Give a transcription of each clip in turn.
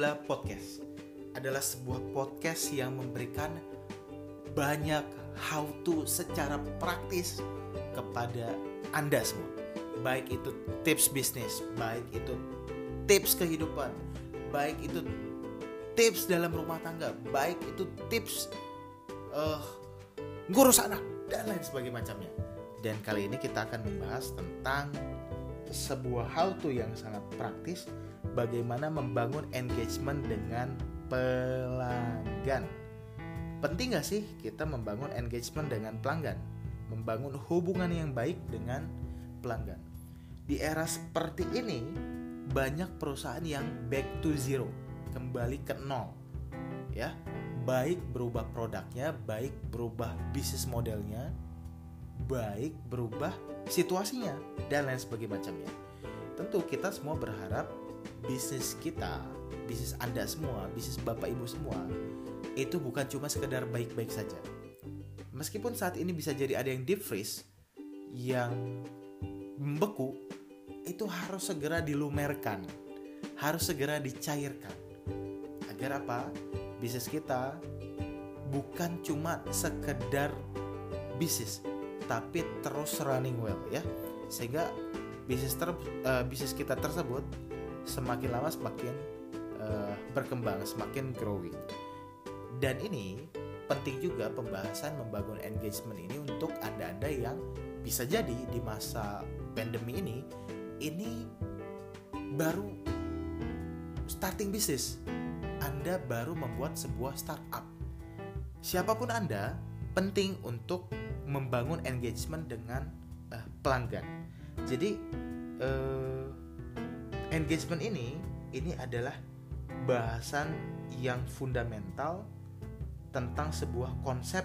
Podcast adalah sebuah podcast yang memberikan banyak how to secara praktis kepada Anda semua. Baik itu tips bisnis, baik itu tips kehidupan, baik itu tips dalam rumah tangga, baik itu tips uh, ngurus anak dan lain sebagainya macamnya. Dan kali ini kita akan membahas tentang sebuah how to yang sangat praktis bagaimana membangun engagement dengan pelanggan. Penting gak sih kita membangun engagement dengan pelanggan? Membangun hubungan yang baik dengan pelanggan. Di era seperti ini, banyak perusahaan yang back to zero, kembali ke nol. Ya, baik berubah produknya, baik berubah bisnis modelnya, baik berubah situasinya dan lain sebagainya. Tentu kita semua berharap bisnis kita, bisnis Anda semua, bisnis Bapak Ibu semua itu bukan cuma sekedar baik-baik saja. Meskipun saat ini bisa jadi ada yang deep freeze yang membeku, itu harus segera dilumerkan, harus segera dicairkan. Agar apa? Bisnis kita bukan cuma sekedar bisnis, tapi terus running well ya. Sehingga bisnis ter, uh, bisnis kita tersebut semakin lama semakin uh, berkembang, semakin growing. Dan ini penting juga pembahasan membangun engagement ini untuk Anda-anda yang bisa jadi di masa pandemi ini ini baru starting bisnis. Anda baru membuat sebuah startup. Siapa pun Anda, penting untuk membangun engagement dengan uh, pelanggan. Jadi uh, engagement ini ini adalah bahasan yang fundamental tentang sebuah konsep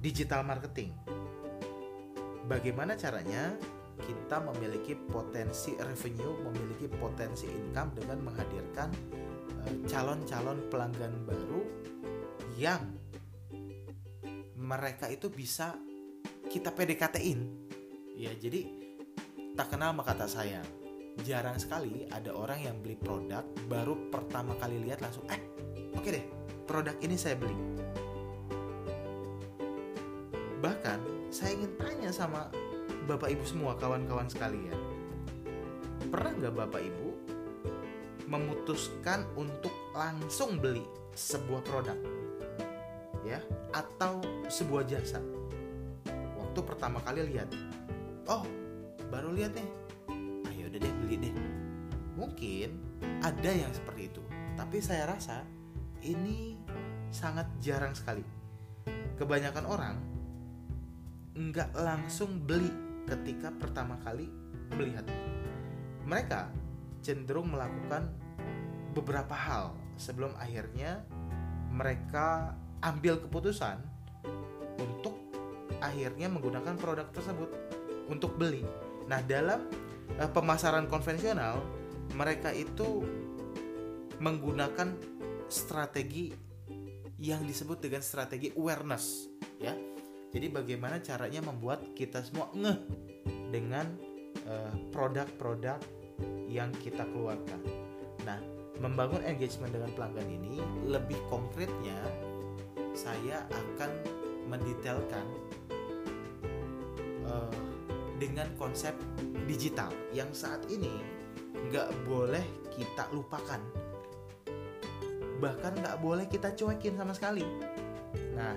digital marketing. Bagaimana caranya kita memiliki potensi revenue, memiliki potensi income dengan menghadirkan eh, calon-calon pelanggan baru yang mereka itu bisa kita PDKT-in. Ya, jadi tak kenal maka kata sayang jarang sekali ada orang yang beli produk baru pertama kali lihat langsung eh oke okay deh produk ini saya beli. Bahkan saya ingin tanya sama bapak ibu semua kawan-kawan sekalian. Pernah nggak bapak ibu memutuskan untuk langsung beli sebuah produk ya atau sebuah jasa? Waktu pertama kali lihat. Oh baru lihat nih beli deh. Mungkin ada yang seperti itu tapi saya rasa ini sangat jarang sekali. Kebanyakan orang nggak langsung beli ketika pertama kali melihat. Mereka cenderung melakukan beberapa hal sebelum akhirnya mereka ambil keputusan untuk akhirnya menggunakan produk tersebut untuk beli. Nah, dalam uh, pemasaran konvensional mereka itu menggunakan strategi yang disebut dengan strategi awareness ya. Jadi bagaimana caranya membuat kita semua ngeh dengan eh, produk-produk uh, yang kita keluarkan. Nah membangun engagement dengan pelanggan ini lebih konkretnya saya akan mendetailkan uh, dengan konsep digital yang saat ini nggak boleh kita lupakan. Bahkan nggak boleh kita cuekin sama sekali. Nah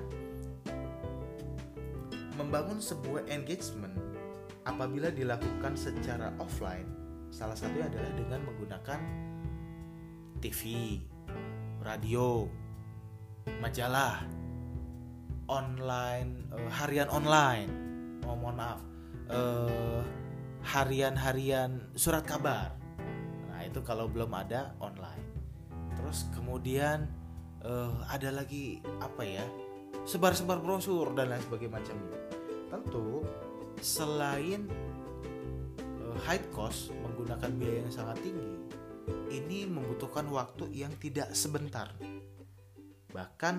membangun sebuah engagement apabila dilakukan secara offline salah satunya adalah dengan menggunakan TV radio majalah online eh, harian online. Oh mohon maaf. Uh, harian-harian surat kabar. Nah, itu kalau belum ada online. Terus kemudian uh, ada lagi apa ya? Sebar-sebar brosur dan lain sebagainya. Tentu selain uh, high cost menggunakan biaya yang sangat tinggi, ini membutuhkan waktu yang tidak sebentar. Bahkan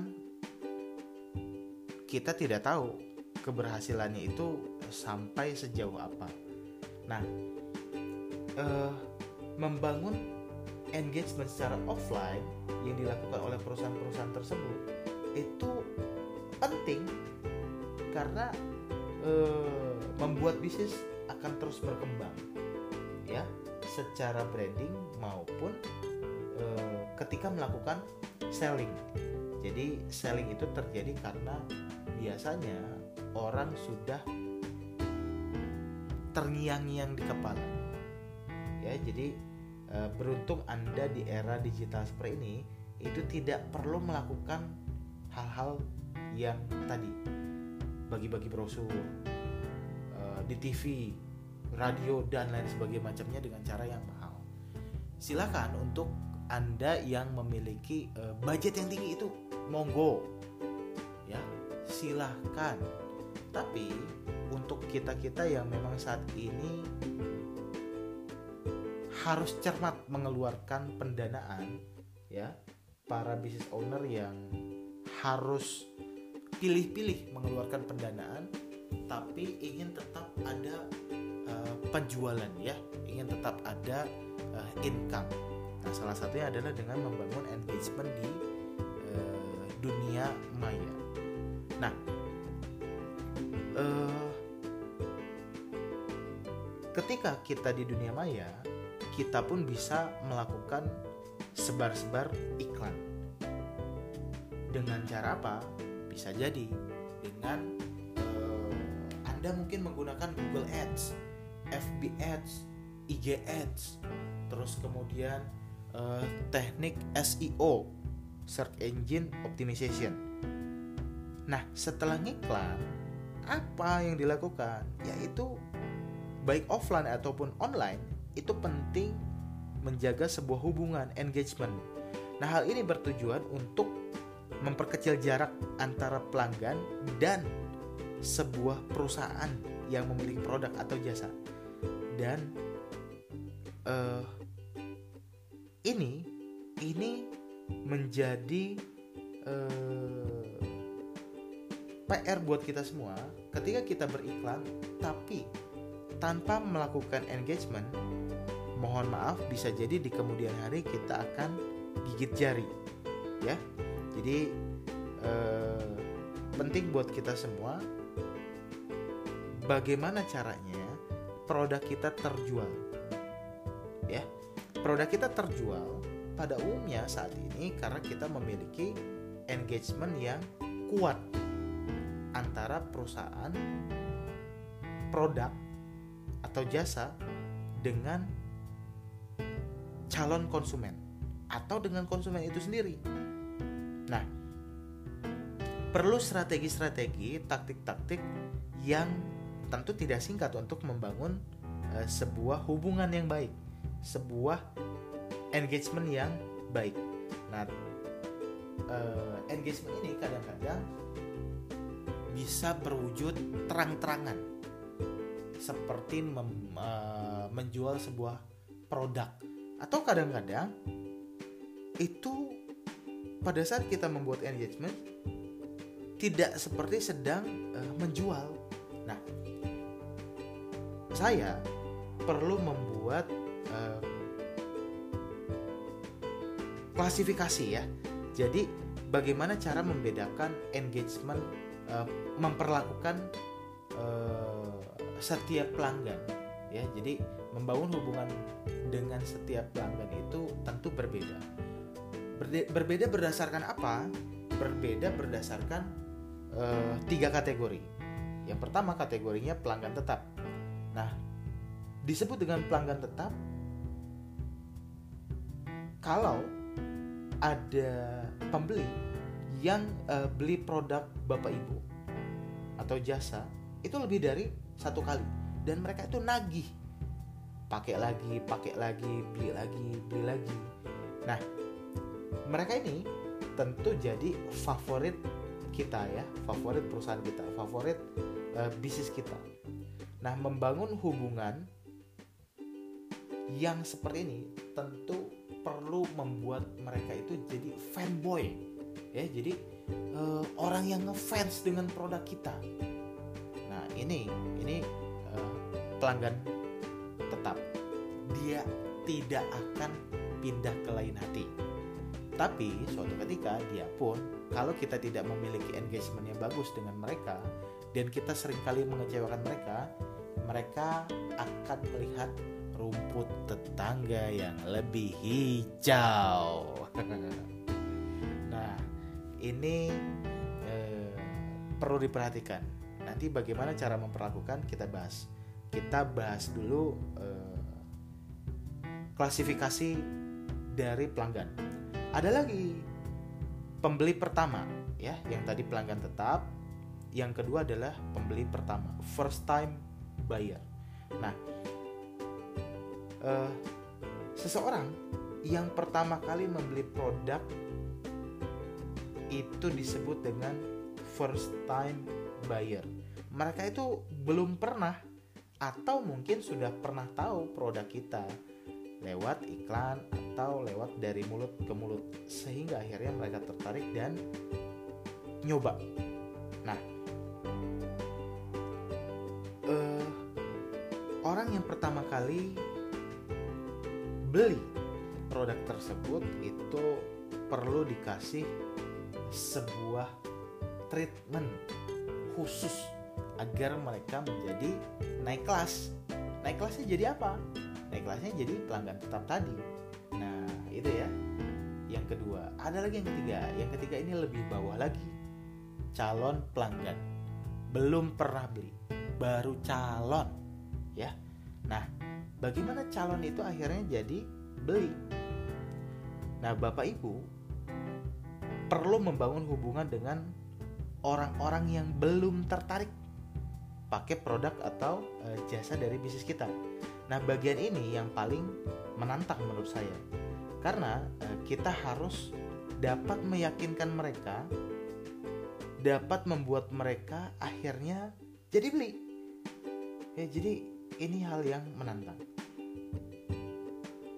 kita tidak tahu keberhasilannya itu sampai sejauh apa. Nah, uh, membangun engagement secara offline yang dilakukan oleh perusahaan-perusahaan tersebut itu penting karena eh, membuat bisnis akan terus berkembang ya secara branding maupun eh, ketika melakukan selling. Jadi selling itu terjadi karena biasanya orang sudah terngiang-ngiang di kepala. Ya jadi e, beruntung anda di era digital seperti ini itu tidak perlu melakukan hal-hal yang tadi. Bagi-bagi brosur e, di TV radio dan lain sebagainya macamnya dengan cara yang mahal. Silakan untuk anda yang memiliki e, budget yang tinggi itu monggo. Ya silahkan tapi untuk kita-kita yang memang saat ini harus cermat mengeluarkan pendanaan ya para business owner yang harus pilih-pilih mengeluarkan pendanaan tapi ingin tetap ada uh, penjualan ya ingin tetap ada uh, income. Nah salah satunya adalah dengan membangun engagement di uh, dunia maya. Nah uh, ketika kita di dunia maya, kita pun bisa melakukan sebar-sebar iklan. Dengan cara apa? Bisa jadi dengan uh, Anda mungkin menggunakan Google Ads, FB Ads, IG Ads, terus kemudian uh, teknik SEO, Search Engine Optimization. Nah, setelah ngiklan, apa yang dilakukan? Yaitu baik offline ataupun online itu penting menjaga sebuah hubungan engagement. Nah, hal ini bertujuan untuk memperkecil jarak antara pelanggan dan sebuah perusahaan yang memiliki produk atau jasa. Dan uh, ini ini menjadi uh, PR buat kita semua ketika kita beriklan tapi tanpa melakukan engagement, mohon maaf bisa jadi di kemudian hari kita akan gigit jari. Ya. Jadi eh, penting buat kita semua bagaimana caranya produk kita terjual. Ya. Produk kita terjual pada umumnya saat ini karena kita memiliki engagement yang kuat antara perusahaan produk atau jasa dengan calon konsumen atau dengan konsumen itu sendiri. Nah, perlu strategi-strategi, taktik-taktik yang tentu tidak singkat untuk membangun uh, sebuah hubungan yang baik, sebuah engagement yang baik. Nah, uh, engagement ini kadang-kadang bisa berwujud terang-terangan seperti mem, uh, menjual sebuah produk atau kadang-kadang itu pada saat kita membuat engagement tidak seperti sedang uh, menjual. Nah, saya perlu membuat uh, klasifikasi ya. Jadi bagaimana cara membedakan engagement uh, memperlakukan setiap pelanggan ya. Jadi membangun hubungan dengan setiap pelanggan itu tentu berbeda. Berde berbeda berdasarkan apa? Berbeda berdasarkan uh, tiga kategori. Yang pertama kategorinya pelanggan tetap. Nah disebut dengan pelanggan tetap kalau ada pembeli yang uh, beli produk bapak ibu atau jasa itu lebih dari satu kali. Dan mereka itu nagih. Pakai lagi pakai lagi beli lagi beli lagi. Nah mereka ini tentu jadi favorit kita ya favorit perusahaan kita favorit uh, bisnis kita. Nah membangun hubungan yang seperti ini tentu perlu membuat mereka itu jadi fanboy ya jadi uh, orang yang ngefans dengan produk kita ini ini uh, pelanggan tetap dia tidak akan pindah ke lain hati. Tapi suatu ketika dia pun kalau kita tidak memiliki engagement yang bagus dengan mereka dan kita sering kali mengecewakan mereka, mereka akan melihat rumput tetangga yang lebih hijau. ini eh, perlu diperhatikan. Nanti bagaimana cara memperlakukan kita bahas. Kita bahas dulu eh, klasifikasi dari pelanggan. Ada lagi pembeli pertama ya, yang tadi pelanggan tetap, yang kedua adalah pembeli pertama, first time buyer. Nah, uh, seseorang yang pertama kali membeli produk itu disebut dengan first time buyer. Mereka itu belum pernah atau mungkin sudah pernah tahu produk kita lewat iklan atau lewat dari mulut ke mulut sehingga akhirnya mereka tertarik dan nyoba. Nah, uh, orang yang pertama kali beli produk tersebut itu perlu dikasih sebuah treatment khusus agar mereka menjadi naik kelas. Naik kelasnya jadi apa? Naik kelasnya jadi pelanggan tetap tadi. Nah, itu ya. Yang kedua, ada lagi yang ketiga. Yang ketiga ini lebih bawah lagi. Calon pelanggan. Belum pernah beli, baru calon. Ya. Nah, bagaimana calon itu akhirnya jadi beli. Nah, Bapak Ibu perlu membangun hubungan dengan orang-orang yang belum tertarik pakai produk atau e, jasa dari bisnis kita. Nah, bagian ini yang paling menantang menurut saya. Karena e, kita harus dapat meyakinkan mereka dapat membuat mereka akhirnya jadi beli. Ya, jadi ini hal yang menantang.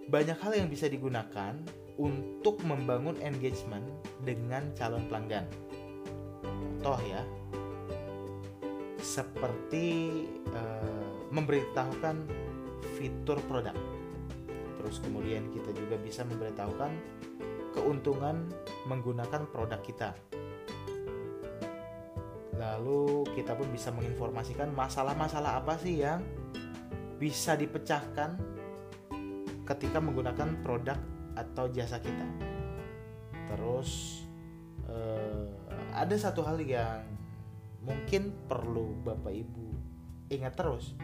Banyak hal yang bisa digunakan untuk membangun engagement dengan calon pelanggan. Contoh ya, seperti uh, memberitahukan fitur produk. Terus kemudian kita juga bisa memberitahukan keuntungan menggunakan produk kita lalu kita pun bisa menginformasikan masalah-masalah apa sih yang bisa dipecahkan ketika menggunakan produk atau jasa kita. Terus eh, ada satu hal yang mungkin perlu Bapak Ibu ingat terus.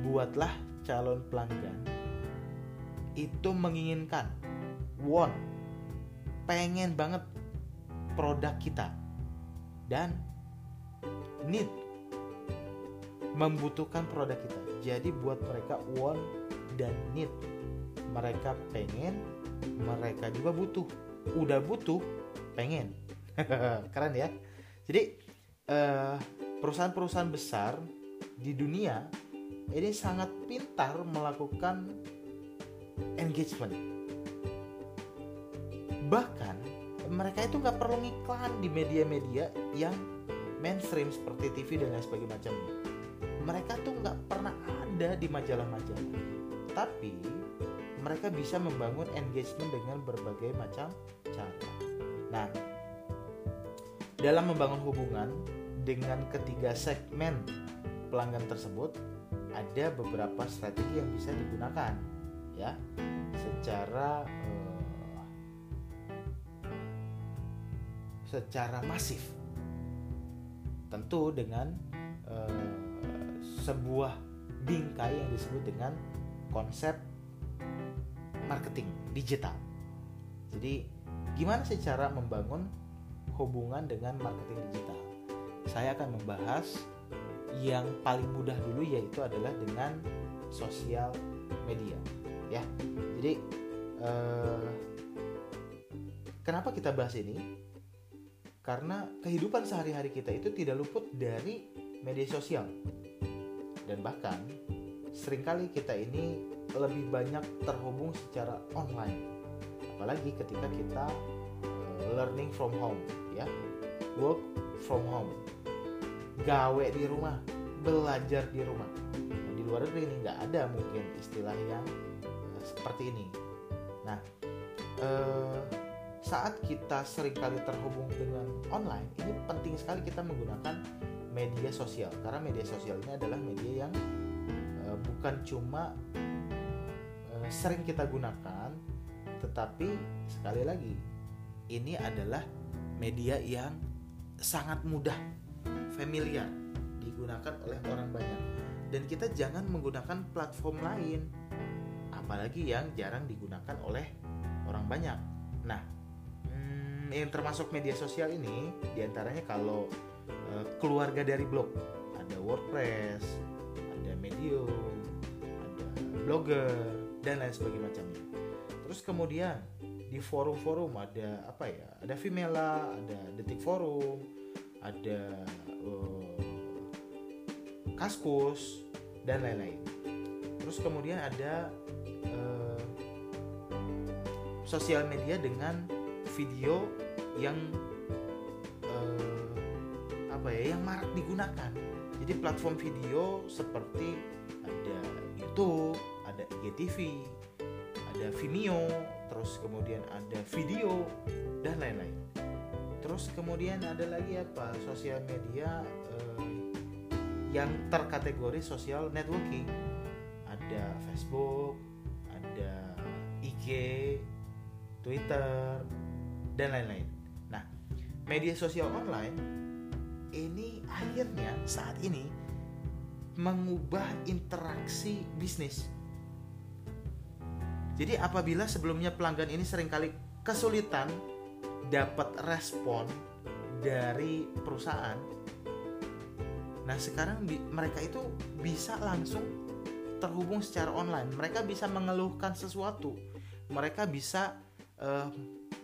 Buatlah calon pelanggan itu menginginkan, want, pengen banget produk kita dan need membutuhkan produk kita. Jadi buat mereka want dan need. Mereka pengen, mereka juga butuh. Udah butuh, pengen. Keren ya. Jadi perusahaan perusahaan-perusahaan besar di dunia ini sangat pintar melakukan engagement. Bahkan mereka itu nggak perlu ngiklan di media-media yang mainstream seperti TV dan lain sebagainya macamnya. Mereka tuh nggak pernah ada di majalah-majalah, tapi mereka bisa membangun engagement dengan berbagai macam cara. Nah, dalam membangun hubungan dengan ketiga segmen pelanggan tersebut, ada beberapa strategi yang bisa digunakan, ya, secara secara masif. Tentu dengan uh, sebuah bingkai yang disebut dengan konsep marketing digital. Jadi, gimana sih cara membangun hubungan dengan marketing digital? Saya akan membahas yang paling mudah dulu yaitu adalah dengan sosial media, ya. Jadi, uh, kenapa kita bahas ini? karena kehidupan sehari-hari kita itu tidak luput dari media sosial dan bahkan sering kali kita ini lebih banyak terhubung secara online. Apalagi ketika kita uh, learning from home ya. Work from home. Gawe di rumah belajar di rumah. Nah, di luar negeri ini nggak ada mungkin istilah yang uh, seperti ini. Nah, eh, saat kita sering kali terhubung dengan online, ini penting sekali kita menggunakan media sosial. Karena media sosial ini adalah media yang uh, bukan cuma sering kita gunakan, tetapi sekali lagi ini adalah media yang sangat mudah, familiar digunakan oleh orang banyak dan kita jangan menggunakan platform lain apalagi yang jarang digunakan oleh orang banyak. Nah, hmm, yang termasuk media sosial ini di antaranya kalau uh, keluarga dari blog ada WordPress, ada Medium, ada Blogger dan lain sebagainya macamnya. Terus kemudian di forum-forum ada apa ya? Ada Vimela, ada Detik Forum, ada uh, Kaskus dan lain-lain. Terus kemudian ada uh, sosial media dengan video yang uh, apa ya? Yang marak digunakan. Jadi platform video seperti ada YouTube, ada IGTV, ada Vimeo, terus kemudian ada video dan lain-lain. Terus kemudian ada lagi apa sosial media eh, yang terkategori sosial networking. Ada Facebook, ada IG, Twitter dan lain-lain. Nah, media sosial online ini akhirnya saat ini mengubah interaksi bisnis jadi apabila sebelumnya pelanggan ini sering kali kesulitan dapat respon dari perusahaan, nah sekarang mereka itu bisa langsung terhubung secara online. Mereka bisa mengeluhkan sesuatu, mereka bisa uh,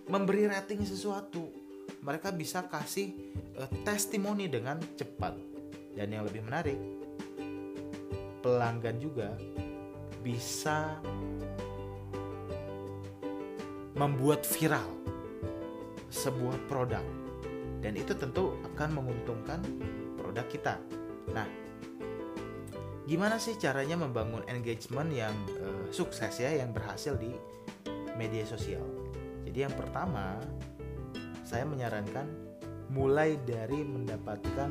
memberi rating sesuatu, mereka bisa kasih uh, testimoni dengan cepat. Dan yang lebih menarik, pelanggan juga bisa membuat viral sebuah produk dan itu tentu akan menguntungkan produk kita. Nah, gimana sih caranya membangun engagement yang uh, sukses ya, yang berhasil di media sosial? Jadi yang pertama, saya menyarankan mulai dari mendapatkan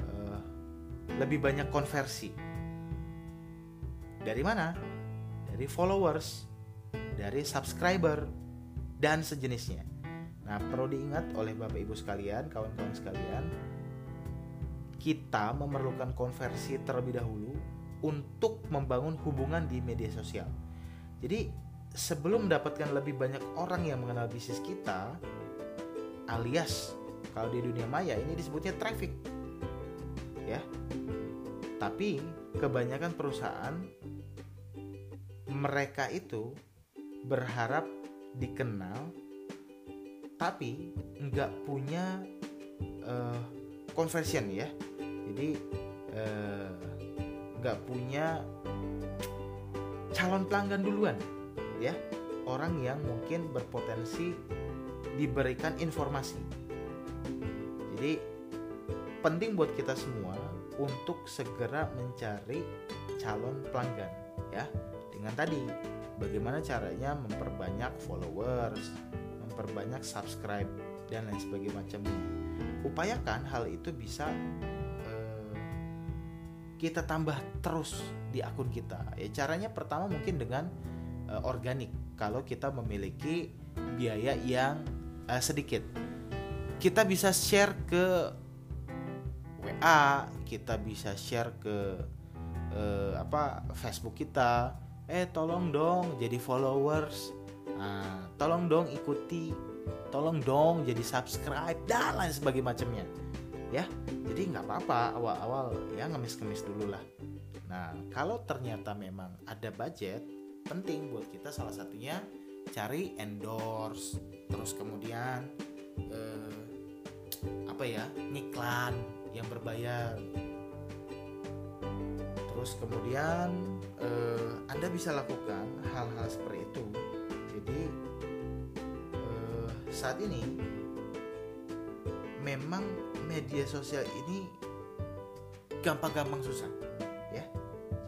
uh, lebih banyak konversi. Dari mana? Dari followers dari subscriber dan sejenisnya. Nah, perlu diingat oleh Bapak Ibu sekalian, kawan-kawan sekalian, kita memerlukan konversi terlebih dahulu untuk membangun hubungan di media sosial. Jadi, sebelum mendapatkan lebih banyak orang yang mengenal bisnis kita, alias kalau di dunia maya ini disebutnya traffic. Ya. Tapi kebanyakan perusahaan mereka itu berharap dikenal tapi nggak punya uh, conversion ya. Jadi uh, nggak punya calon pelanggan duluan ya. Orang yang mungkin berpotensi diberikan informasi. Jadi penting buat kita semua untuk segera mencari calon pelanggan ya. Dengan tadi bagaimana caranya memperbanyak followers, memperbanyak subscribe dan lain sebagainya. Upayakan hal itu bisa uh, kita tambah terus di akun kita. Ya caranya pertama mungkin dengan uh, organik. Kalau kita memiliki biaya yang uh, sedikit, kita bisa share ke WA, kita bisa share ke uh, apa Facebook kita eh tolong dong jadi followers. Nah, tolong dong ikuti. Tolong dong jadi subscribe dan lain sebagainya macamnya. Ya jadi nggak apa-apa awal-awal ya ngemis-ngemis dulu lah. Nah kalau ternyata memang ada budget penting buat kita salah satunya cari endorse terus kemudian eh, apa ya ngiklan yang berbayar terus kemudian eh, Anda bisa lakukan hal-hal seperti itu. Jadi eh, saat ini memang media sosial ini gampang-gampang susah ya.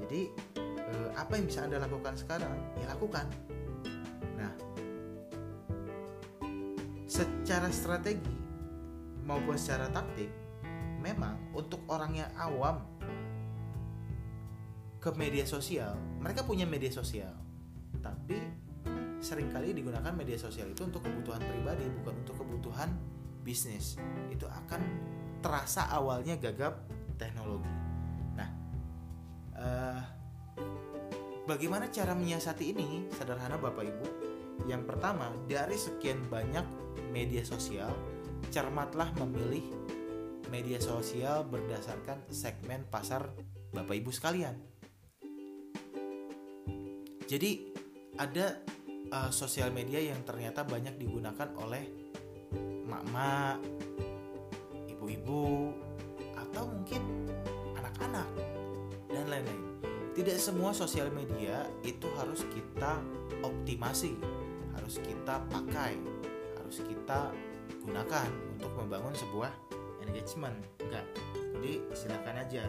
Jadi eh, apa yang bisa Anda lakukan sekarang ya lakukan. Nah secara strategi maupun secara taktik memang untuk orang yang awam ke media sosial. Mereka punya media sosial. Tapi sering kali digunakan media sosial itu untuk kebutuhan pribadi bukan untuk kebutuhan bisnis. Itu akan terasa awalnya gagap teknologi. Nah uh, bagaimana cara menyiasati ini? Sederhana bapak ibu. Yang pertama dari sekian banyak media sosial cermatlah memilih media sosial berdasarkan segmen pasar bapak ibu sekalian jadi ada uh, sosial media yang ternyata banyak digunakan oleh mak-mak, ibu-ibu, atau mungkin anak-anak dan lain-lain. Tidak semua sosial media itu harus kita optimasi, harus kita pakai, harus kita gunakan untuk membangun sebuah engagement. Enggak. Jadi silakan aja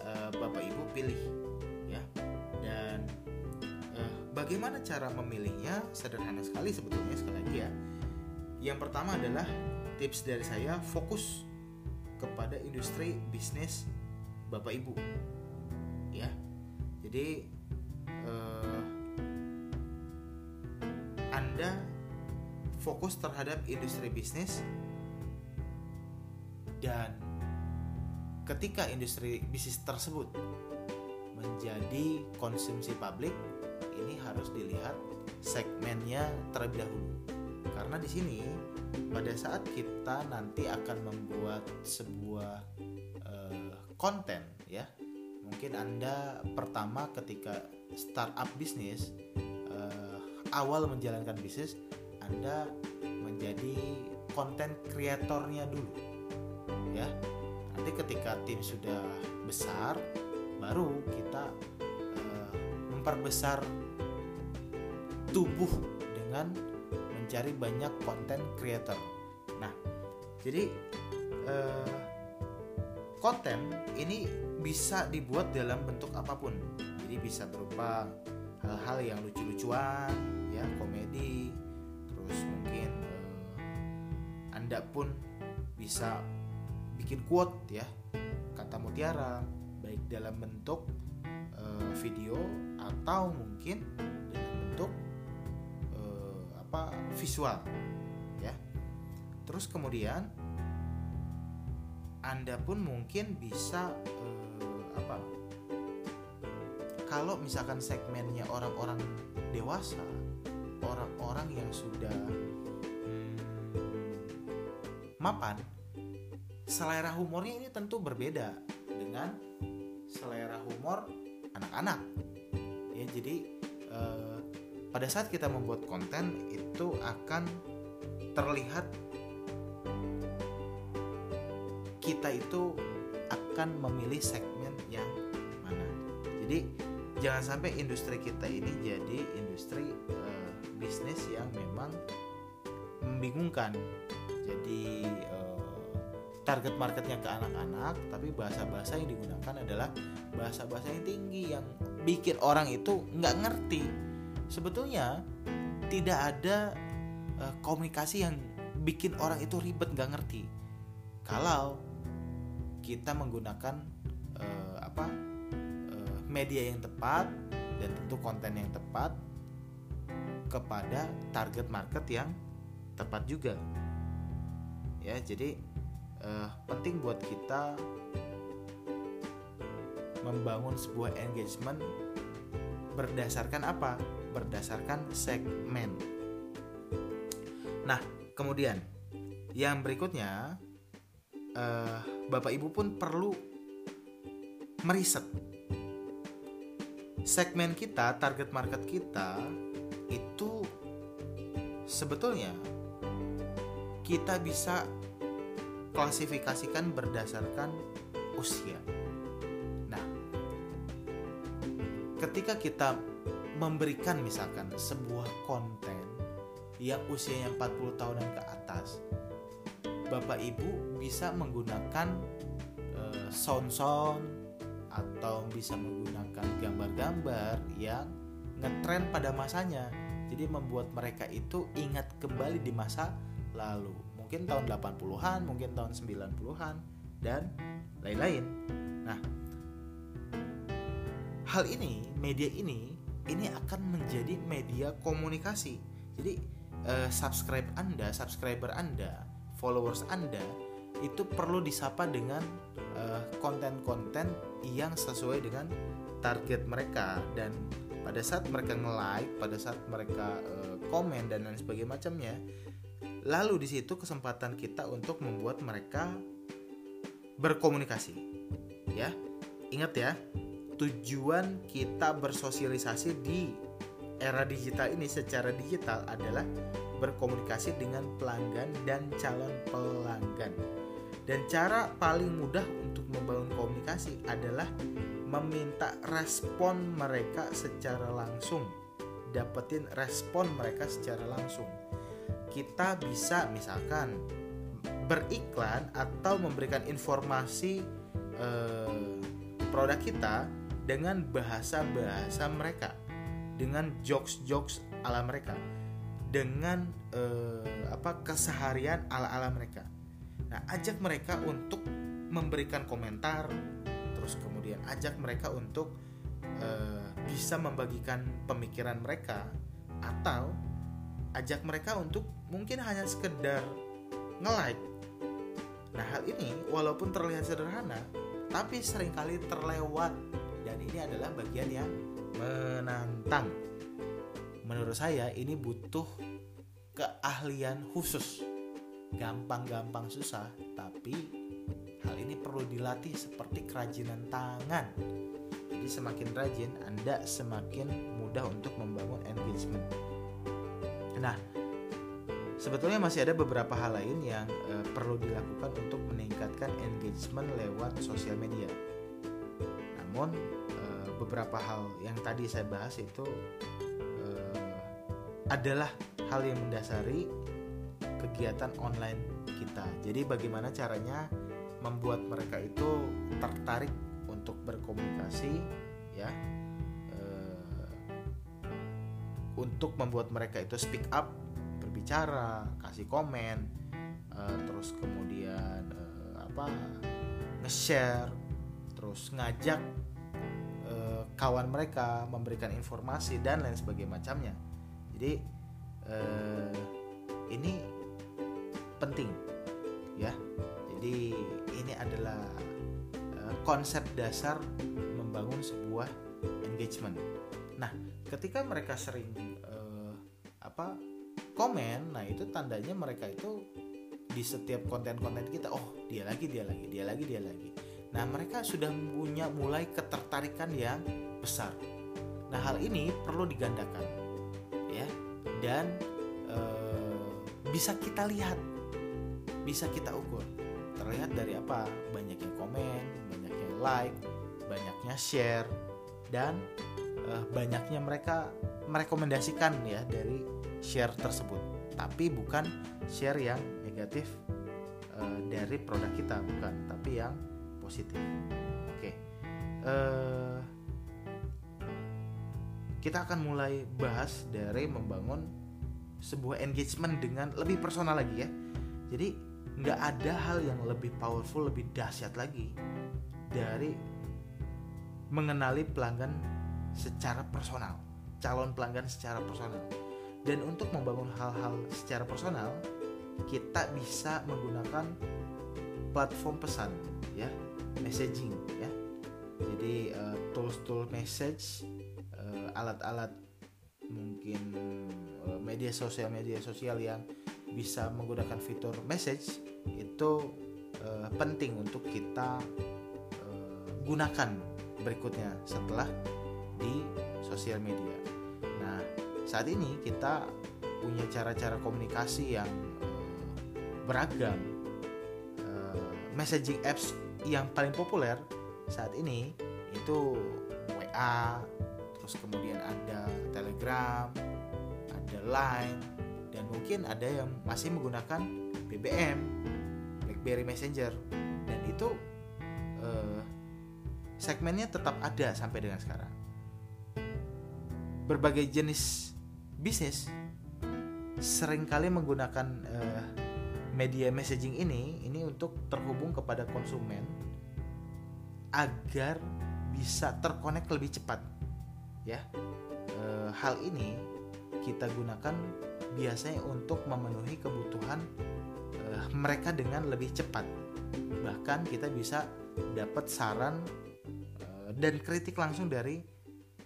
uh, Bapak Ibu pilih Bagaimana cara memilihnya? Sederhana sekali sebetulnya sekali lagi ya. Yang pertama adalah tips dari saya fokus kepada industri bisnis Bapak Ibu. Ya. Jadi eh, Anda fokus terhadap industri bisnis dan ketika industri bisnis tersebut menjadi konsumsi publik ini harus dilihat segmennya terlebih dahulu. Karena di sini pada saat kita nanti akan membuat sebuah uh, konten ya, mungkin Anda pertama ketika startup bisnis uh, awal menjalankan bisnis Anda menjadi konten kreatornya dulu. Ya. Nanti ketika tim sudah besar baru kita uh, memperbesar tubuh dengan mencari banyak konten creator. Nah, jadi eh, konten ini bisa dibuat dalam bentuk apa pun. Jadi bisa berupa hal-hal yang lucu-lucuan, ya komedi, terus mungkin eh, Anda pun bisa bikin quote ya kata mutiara baik dalam bentuk eh, video atau mungkin dalam bentuk apa visual ya. Terus kemudian anda pun mungkin bisa eh, apa kalau misalkan segmennya orang-orang dewasa orang-orang yang sudah hmm, mapan selera humornya ini tentu berbeda dengan selera humor anak-anak. Ya jadi eh, pada saat kita membuat konten itu akan terlihat kita itu akan memilih segmen yang mana. Jadi jangan sampai industri kita ini jadi industri uh, bisnis yang memang membingungkan. Jadi uh, target marketnya ke anak-anak, tapi bahasa-bahasa yang digunakan adalah bahasa-bahasa yang tinggi yang bikin orang itu nggak ngerti sebetulnya tidak ada uh, komunikasi yang bikin orang itu ribet nggak ngerti. Kalau kita menggunakan uh, apa uh, media yang tepat dan tentu konten yang tepat kepada target market yang tepat juga. Ya jadi uh, penting buat kita membangun sebuah engagement berdasarkan apa berdasarkan segmen. Nah, kemudian yang berikutnya, uh, Bapak Ibu pun perlu meriset segmen kita, target market kita itu sebetulnya kita bisa klasifikasikan berdasarkan usia. Nah, ketika kita memberikan misalkan sebuah konten yang usianya 40 tahunan ke atas Bapak Ibu bisa menggunakan uh, sound-sound atau bisa menggunakan gambar-gambar yang ngetren pada masanya jadi membuat mereka itu ingat kembali di masa lalu mungkin tahun 80-an, mungkin tahun 90-an dan lain-lain. Nah, hal ini, media ini ini akan menjadi media komunikasi. Jadi uh, subscribe Anda, subscriber Anda, followers Anda itu perlu disapa dengan eh, konten-konten yang sesuai dengan target mereka dan pada saat mereka nge-like, pada saat mereka uh, komen dan lain sebagainya macamnya, lalu di situ kesempatan kita untuk membuat mereka berkomunikasi. Ya. Ingat ya, tujuan kita bersosialisasi di era digital ini secara digital adalah berkomunikasi dengan pelanggan dan calon pelanggan. Dan cara paling mudah untuk membangun komunikasi adalah meminta respon mereka secara langsung. Dapetin respon mereka secara langsung. Kita bisa misalkan beriklan atau memberikan informasi eh, produk kita dengan bahasa-bahasa mereka dengan jokes-jokes ala mereka dengan eh, apa keseharian ala-ala mereka. Nah, ajak mereka untuk memberikan komentar, terus kemudian ajak mereka untuk eh, bisa membagikan pemikiran mereka atau ajak mereka untuk mungkin hanya sekedar nge-like. Nah, hal ini walaupun terlihat sederhana, tapi sering kali terlewat ini adalah bagian yang menantang. Menurut saya ini butuh keahlian khusus. Gampang-gampang susah, tapi hal ini perlu dilatih seperti kerajinan tangan. Jadi semakin rajin, Anda semakin mudah untuk membangun engagement. Nah, sebetulnya masih ada beberapa hal lain yang e, perlu dilakukan untuk meningkatkan engagement lewat sosial media. Namun beberapa hal yang tadi saya bahas itu uh, adalah hal yang mendasari kegiatan online kita. Jadi bagaimana caranya membuat mereka itu tertarik untuk berkomunikasi ya uh, untuk membuat mereka itu speak up berbicara kasih komen uh, terus kemudian uh, apa nge-share terus ngajak kawan mereka memberikan informasi dan lain sebagainya macamnya. Jadi eh, ini penting ya. Jadi ini adalah eh, konsep dasar membangun sebuah engagement. Nah ketika mereka sering eh, apa komen nah itu tandanya mereka itu di setiap konten-konten kita oh dia lagi dia lagi dia lagi dia lagi. Nah mereka sudah punya mulai ketertarikan yang besar. Nah, hal ini perlu digandakan, ya, dan e, bisa kita lihat, bisa kita ukur. Terlihat dari apa? Banyaknya komen, banyaknya like, banyaknya share, dan e, banyaknya mereka merekomendasikan ya dari share tersebut. Tapi bukan share yang negatif e, dari produk kita, bukan, tapi yang positif. Oke. Okay kita akan mulai bahas dari membangun sebuah engagement dengan lebih personal lagi ya. Jadi nggak ada hal yang lebih powerful, lebih dahsyat lagi dari mengenali pelanggan secara personal, calon pelanggan secara personal. Dan untuk membangun hal-hal secara personal, kita bisa menggunakan platform pesan ya, messaging ya. Jadi uh, tools-tool message alat-alat mungkin uh, media sosial media sosial yang bisa menggunakan fitur message itu uh, penting untuk kita uh, gunakan berikutnya setelah di sosial media. Nah, saat ini kita punya cara-cara komunikasi yang beragam. Uh, messaging apps yang paling populer saat ini itu WA, terus kemudian ada Telegram, ada Line, dan mungkin ada yang masih menggunakan BBM, BlackBerry Messenger, dan itu eh, segmennya tetap ada sampai dengan sekarang. Berbagai jenis bisnis sering kali menggunakan eh, media messaging ini ini untuk terhubung kepada konsumen agar bisa terkonek lebih cepat ya. E, hal ini kita gunakan biasanya untuk memenuhi kebutuhan e, mereka dengan lebih cepat. Bahkan kita bisa dapat saran e, dan kritik langsung dari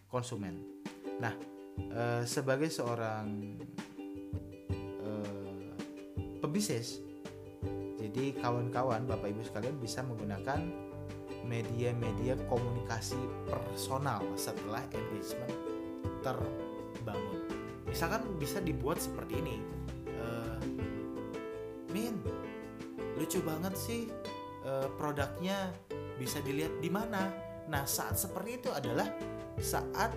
konsumen. Nah e, sebagai seorang e, pebisnis jadi kawan-kawan bapak ibu sekalian bisa menggunakan media-media komunikasi personal setelah engagement terbangun. Misalkan bisa dibuat seperti ini, uh, Min, lucu banget sih uh, produknya bisa dilihat di mana. Nah saat seperti itu adalah saat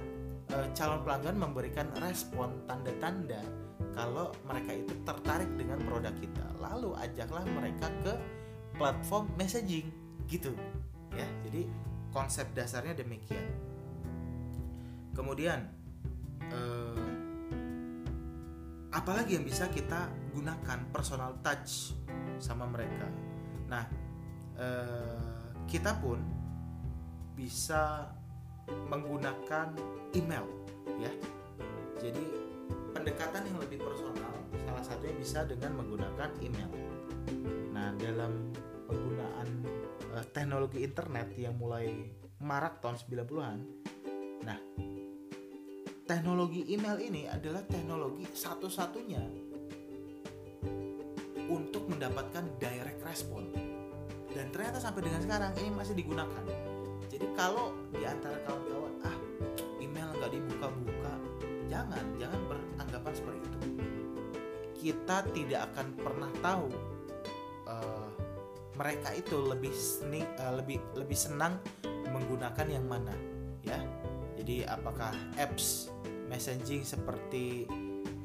uh, calon pelanggan memberikan respon tanda-tanda kalau mereka itu tertarik dengan produk kita. Lalu ajaklah mereka ke platform messaging gitu ya jadi konsep dasarnya demikian. Kemudian eh, apalagi yang bisa kita gunakan personal touch sama mereka? Nah eh, kita pun bisa menggunakan email ya. Jadi pendekatan yang lebih personal salah satunya bisa dengan menggunakan email. Nah dalam uh, teknologi internet yang mulai marak tahun 90-an. Nah, teknologi email ini adalah teknologi satu-satunya untuk mendapatkan direct respon. Dan ternyata sampai dengan sekarang ini masih digunakan. Jadi kalau di antara kawan-kawan ah email nggak dibuka-buka, jangan jangan beranggapan seperti itu. Kita tidak akan pernah tahu uh, mereka itu lebih seni, uh, lebih lebih senang menggunakan yang mana ya jadi apakah apps messaging seperti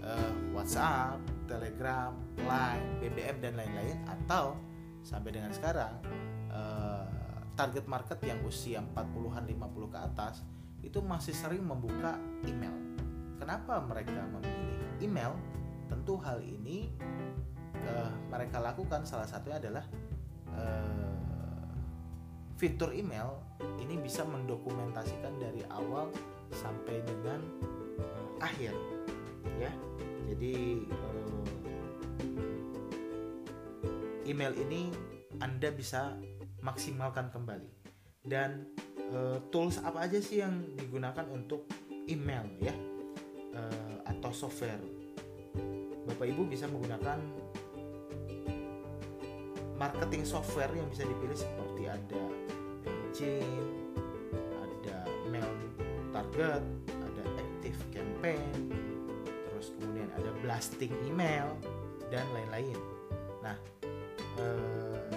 uh, WhatsApp, Telegram, Line, BBM dan lain-lain atau sampai dengan sekarang uh, target market yang usia 40-an 50 ke atas itu masih sering membuka email. Kenapa mereka memilih email? Tentu hal ini uh, mereka lakukan salah satunya adalah uh, fitur email ini bisa mendokumentasikan dari awal sampai dengan uh, akhir ya. Jadi uh, email ini anda bisa maksimalkan kembali. Dan uh, tools apa aja sih yang digunakan untuk email ya? Uh, atau software? Bapak ibu bisa menggunakan marketing software yang bisa dipilih seperti ada Gmail, ada mail target, ada active campaign, terus kemudian ada blasting email dan lain-lain. Nah, eh,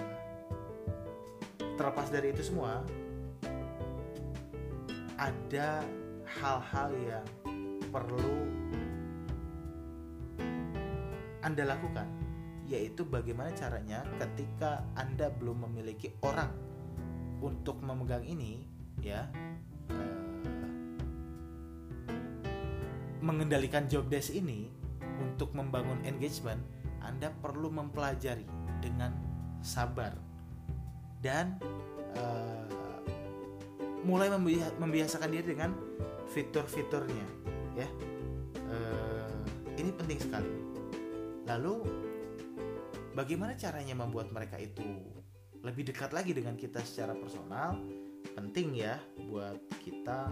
terlepas dari itu semua, ada hal-hal yang perlu Anda lakukan yaitu bagaimana caranya ketika Anda belum memiliki orang untuk memegang ini ya uh, mengendalikan job desk ini untuk membangun engagement Anda perlu mempelajari dengan sabar dan uh, mulai membiasakan diri dengan fitur-fiturnya ya. Uh, ini penting sekali. Lalu bagaimana caranya membuat mereka itu lebih dekat lagi dengan kita secara personal penting ya buat kita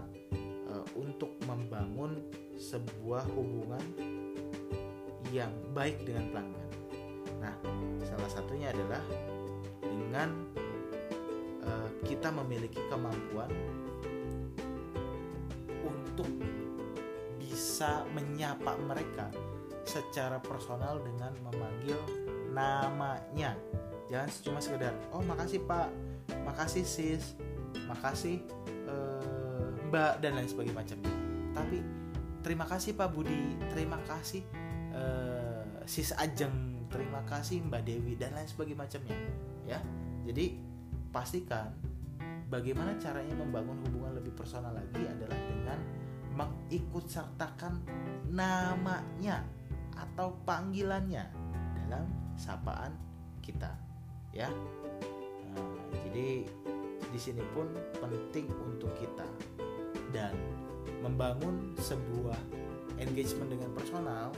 uh, untuk membangun sebuah hubungan yang baik dengan pelanggan. Nah, salah satunya adalah dengan uh, kita memiliki kemampuan untuk bisa menyapa mereka secara personal dengan memanggil namanya. Jangan cuma sekedar oh makasih pak. Makasih sis. Makasih uh, mbak dan lain sebagainya. Macamnya tapi terima kasih pak Budi. Terima kasih uh, sis Ajeng. Terima kasih mbak Dewi dan lain sebagainya macamnya ya. Jadi pastikan bagaimana caranya membangun hubungan lebih personal lagi adalah dengan mengikut sertakan namanya atau panggilannya dalam sapaan kita ya. Nah, jadi di sini pun penting untuk kita dan membangun sebuah engagement dengan personal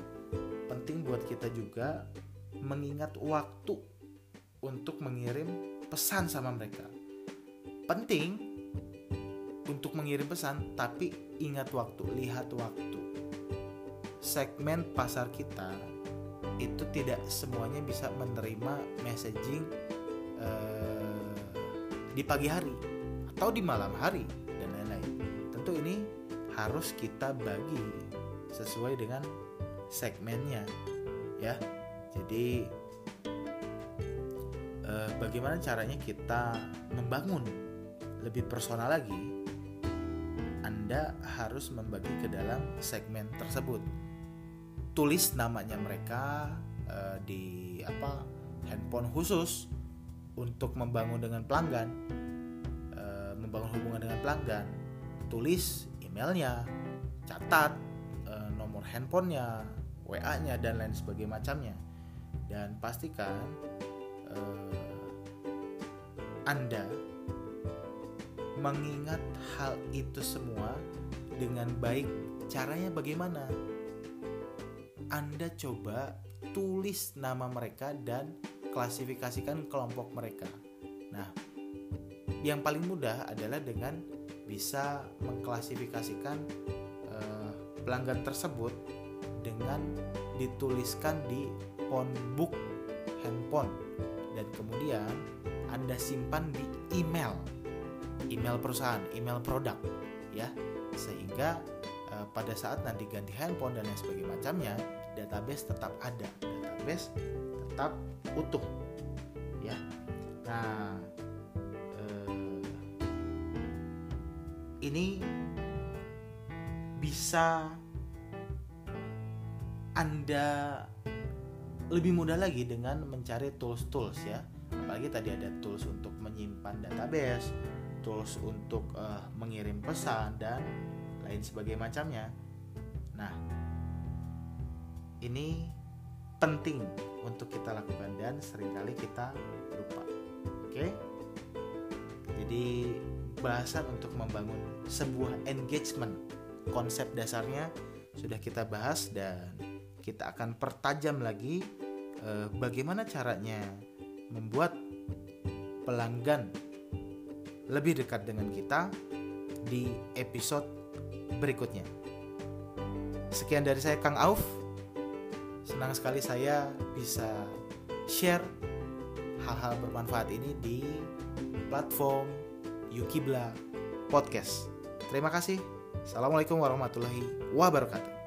penting buat kita juga mengingat waktu untuk mengirim pesan sama mereka. Penting untuk mengirim pesan tapi ingat waktu lihat waktu. Segmen pasar kita itu tidak semuanya bisa menerima messaging uh, di pagi hari atau di malam hari dan lain-lain. Tentu ini harus kita bagi sesuai dengan segmennya, ya. Jadi uh, bagaimana caranya kita membangun lebih personal lagi? Anda harus membagi ke dalam segmen tersebut tulis namanya mereka uh, di apa handphone khusus untuk membangun dengan pelanggan. Uh, membangun hubungan dengan pelanggan tulis emailnya catat uh, nomor handphonenya WA-nya dan lain sebagainya macamnya. Dan pastikan uh, Anda mengingat hal itu semua dengan baik caranya bagaimana anda coba tulis nama mereka dan klasifikasikan kelompok mereka. Nah, yang paling mudah adalah dengan bisa mengklasifikasikan uh, pelanggan tersebut dengan dituliskan di phonebook handphone dan kemudian Anda simpan di email email perusahaan, email produk ya sehingga uh, pada saat nanti ganti handphone dan lain sebagainya database tetap ada. Database tetap utuh. Ya. Nah eh, ini bisa anda lebih mudah lagi dengan mencari tools-tools ya. Apalagi tadi ada tools untuk menyimpan database tools untuk uh, mengirim pesan dan lain sebagainya nah ini penting untuk kita lakukan dan sering kali kita lupa. Oke? Jadi bahasan untuk membangun sebuah engagement konsep dasarnya sudah kita bahas dan kita akan pertajam lagi eh, bagaimana caranya membuat pelanggan lebih dekat dengan kita di episode berikutnya. Sekian dari saya Kang Auf. Senang sekali saya bisa share hal-hal bermanfaat ini di platform Yukibla Podcast. Terima kasih. Assalamualaikum warahmatullahi wabarakatuh.